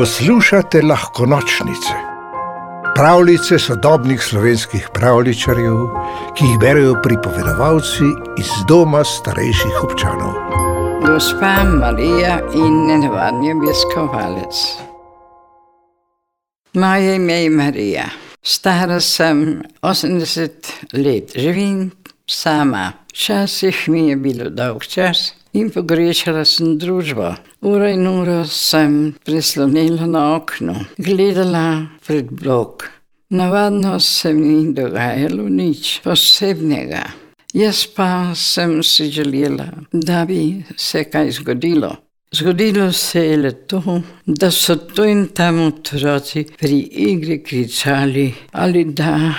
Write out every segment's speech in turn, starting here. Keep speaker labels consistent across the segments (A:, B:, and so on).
A: Poslušate lahko nočnice, pravljice sodobnih slovenskih pravličarjev, ki jih berijo pripovedovalci iz doma starejših občanov.
B: Gospa Marija in nenavadni obiskovalec. Moje ime je Marija, stara sem 80 let, živim sama. Včasih mi je bilo dolg čas in pogrešala sem družbo. Uro in uro sem prislonila na okno, gledala pred blok. Navadno se mi ni dogajalo nič posebnega. Jaz pa sem si želela, da bi se kaj zgodilo. Zgodilo se je le to, da so tu in tam otroci pri igri kričali ali da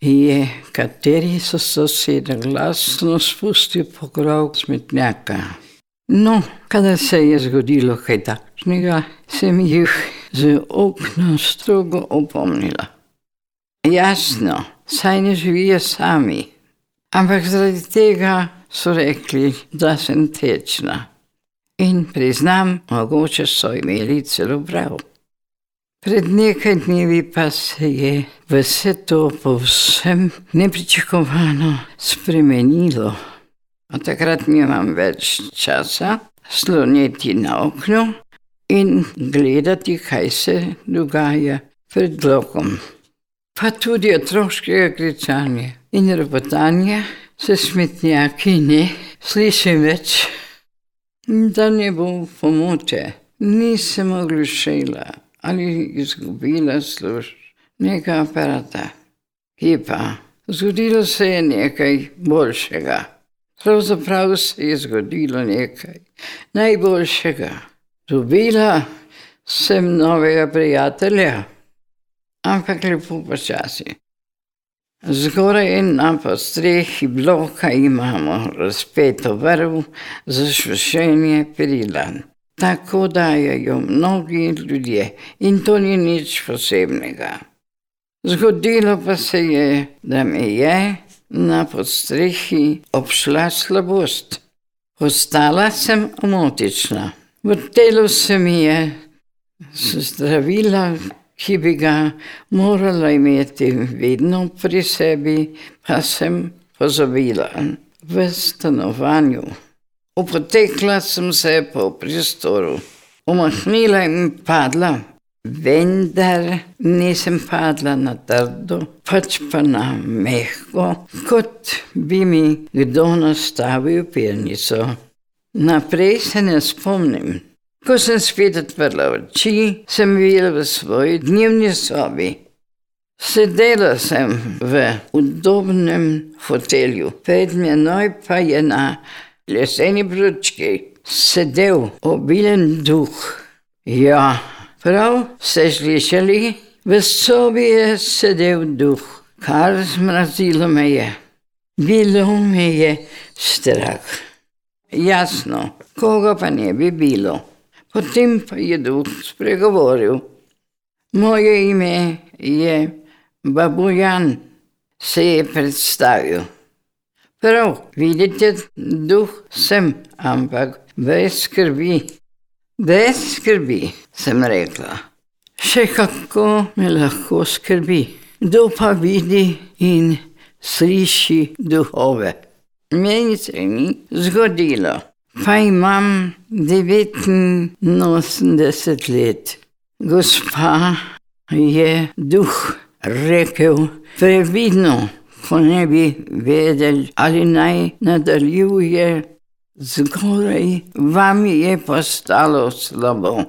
B: je kateri so sosede glasno spustil pokrov smetnjaka. No, kadar se je zgodilo kaj takšnega, sem jih z okna strogo opomnila. Jasno, saj ne živijo sami, ampak zaradi tega so rekli, da sem tečna. In priznam, mogoče so imeli celo prav. Pred nekaj dnevi pa se je vse to povsem nepričakovano spremenilo. Od takrat nimam več časa sloniti na okno in gledati, kaj se dogaja pred blokom. Pa tudi otroškega kričanja in ropotanja se smetnjaki ne slišim več. Da ne bo pomote, nisem oglušila ali izgubila službenega aparata. Ki pa, zgodilo se je nekaj boljšega. Pravzaprav se je zgodilo nekaj najboljšega. Dobila sem novega prijatelja, ampak lepo počasi. Zgoraj na podstrehi bloka imamo razpeto vrv za sušenje perila. Tako dajejo mnogi ljudje in to ni nič posebnega. Zgodilo pa se je, da me je na podstrehi obšla slabost. Postala sem omotična. V telu se mi je zdravila, ki bi ga morala imeti vedno pri sebi, pa sem pozabila v stanovanju. Opotekla sem se po prostoru, umahnila in padla, vendar nisem padla na trdo, pač pa na mehko, kot bi mi kdo nastavil pelnico. Naprej se ne spomnim. Ko sem spet odprla oči, sem videla v svoji dnevni sobi. Sedela sem v udobnem fotelju, pred menoj pa je na leseni bručki, sedel obilen duh. Ja, prav ste slišali, v sobi je sedel duh, kar zmrazilo me je. Bilo me je strah. Jasno, koga pa ne bi bilo. Potem pa je duh spregovoril. Moje ime je Babujan, se je predstavil. Prav, vidite, duh sem, ampak brez skrbi. Brez skrbi, sem rekla. Še kako me lahko skrbi. Kdo pa vidi in sliši duhove? Meni se ni zgodilo, pa imam 89 let. Gospa je duh rekel previdno ko ne bi vedeli, ali naj nadaljuje, zgoraj vam je postalo slabo.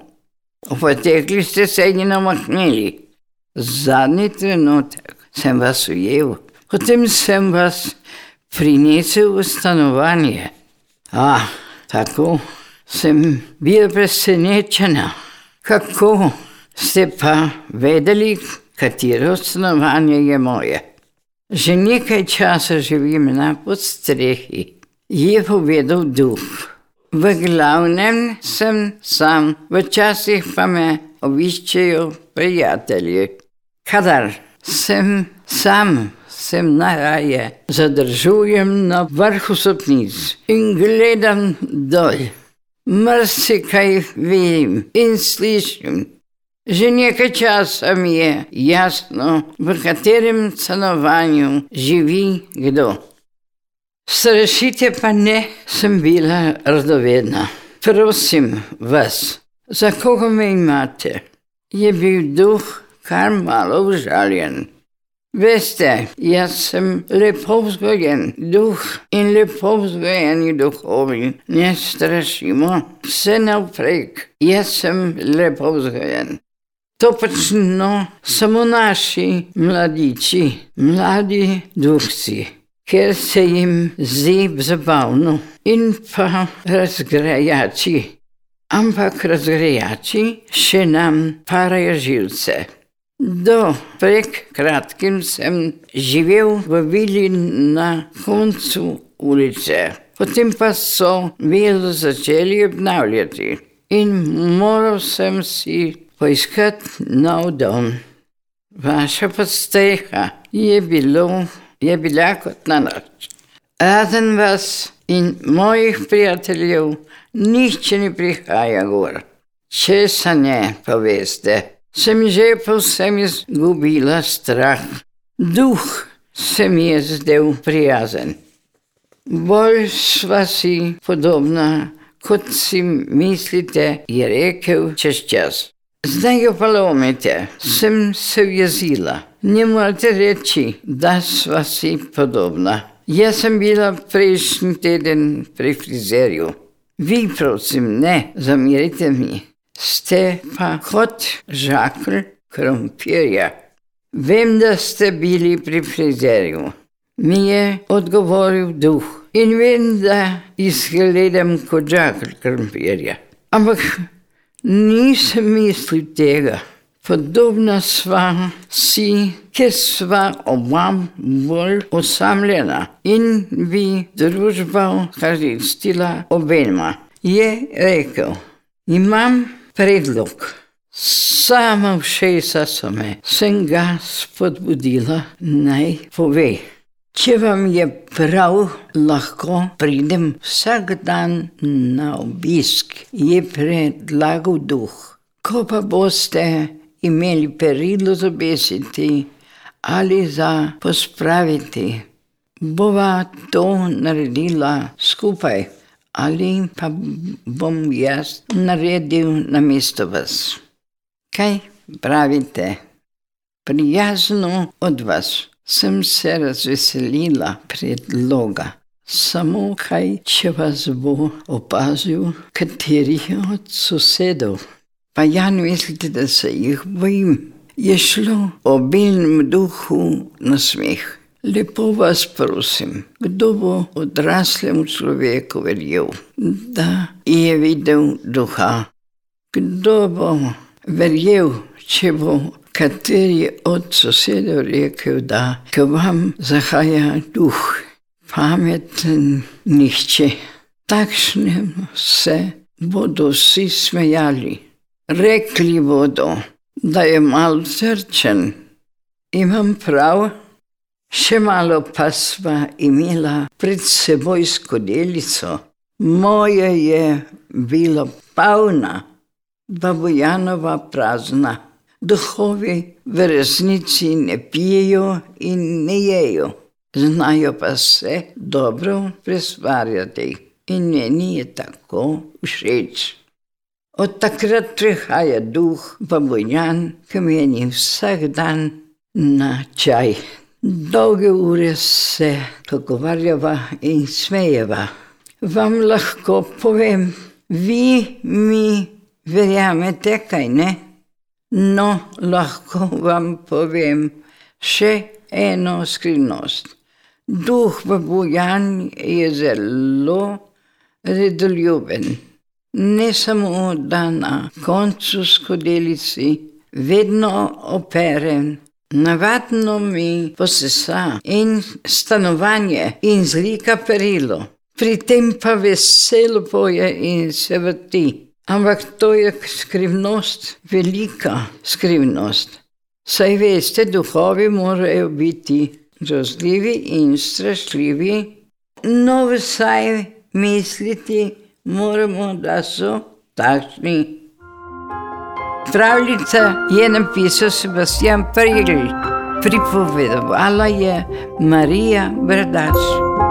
B: Opotekli ste se in namahnili. Zadnji trenutek sem vas ujel, potem sem vas prinesel v stanovanje. Ah, tako sem bil presenečena. Kako ste pa vedeli, katero stanovanje je moje? Že nekaj časa živim na podstrehi, je povedal duh. V glavnem sem sam, včasih pa me obiščejo prijatelji. Kadar sem sam, sem najraje zadržujem na vrhu stopnic in gledam dol. Mrzikaj vidim in slišim. Že nekaj časa mi je jasno, v katerem stanovanju živi kdo. Srešite pa ne, sem bila radovedna. Prosim vas, za koga me imate? Je bil duh kar malo užaljen. Veste, jaz sem lepo vzgojen duh in lepo vzgojeni duhovi. Ne strašimo, vse navprek, jaz sem lepo vzgojen. To počno samo naši mladiči, mladi duhci, ker se jim zdi zabavno in pa razgrajači. Ampak razgrajači še nam parajo živce. Do prek kratkim sem živel v vili na koncu ulice. Potem pa so vilo začeli obnavljati in moral sem si poiskati nov dom. Vaša podstreha je, je bila kot na noč. Razen vas in mojih prijateljev, nihče ne prihaja gor. Če se ne poveste, sem že povsem izgubila strah. Duh se mi je zdel prijazen. Bolj sva si podobna, kot si mislite, je rekel čez čas. Zdaj jo pa lomite, sem se jezila. Ne morete reči, da sva si podobna. Jaz sem bila prejšnji teden pri frizerju. Vi, prosim, ne, zamirite mi. Ste pa kot žakl krompirja. Vem, da ste bili pri frizerju. Mi je odgovoril duh in vem, da izgledam kot žakl krompirja. Ampak Nisem mislil tega. Podobna sva si, ker sva oba bolj osamljena in bi družba koristila obema. Je rekel: Imam predlog. Sama všesa so me, sem ga spodbudila, naj pove. Če vam je prav, lahko pridem vsak dan na obisk, je predlagal duh. Ko pa boste imeli perilo za besiti ali za pospraviti, bova to naredila skupaj, ali pa bom jaz naredil na mesto vas. Kaj pravite? Prijazno od vas sem se razveselila predloga. Samo kaj, če vas bo opazil, kateri od sosedov. Pa ja, ne mislite, da se jih bojim. Je šlo obilnem duhu na smeh. Lepo vas prosim, kdo bo odraslemu človeku verjel, da je videl duha? Kdo bo verjel, če bo kateri od sosedov rekel, da k vam zahaja duh, pameten nihče. Takšnem se bodo vsi smejali. Rekli bodo, da je mal srčen. Imam prav, še malo pa sva imela pred seboj skodelico. Moje je bilo polna, babujanova prazna duhovi v resnici ne pijejo in ne jejo, znajo pa se dobro presvarjati in meni je tako všeč. Od takrat prihaja duh babujan, ki meni vsak dan na čaj. Dolge ure se pogovarjava in smejeva. Vam lahko povem, vi mi verjamete, kaj ne? No, lahko vam povem še eno skrivnost. Duh v Bojani je zelo redoljuben. Ne samo, da na koncu skodelici vedno operem, navadno mi posesa in stanovanje in zlika perilo, pri tem pa veselo poje in se vrti. Ampak to je skrivnost, velika skrivnost. Saj veste, duhovi morajo biti grozljivi in strašljivi, no vsaj misliti moramo, da so takšni. Pravljica je napisal Sebastian Prigl, pripovedovala je Marija Brdač.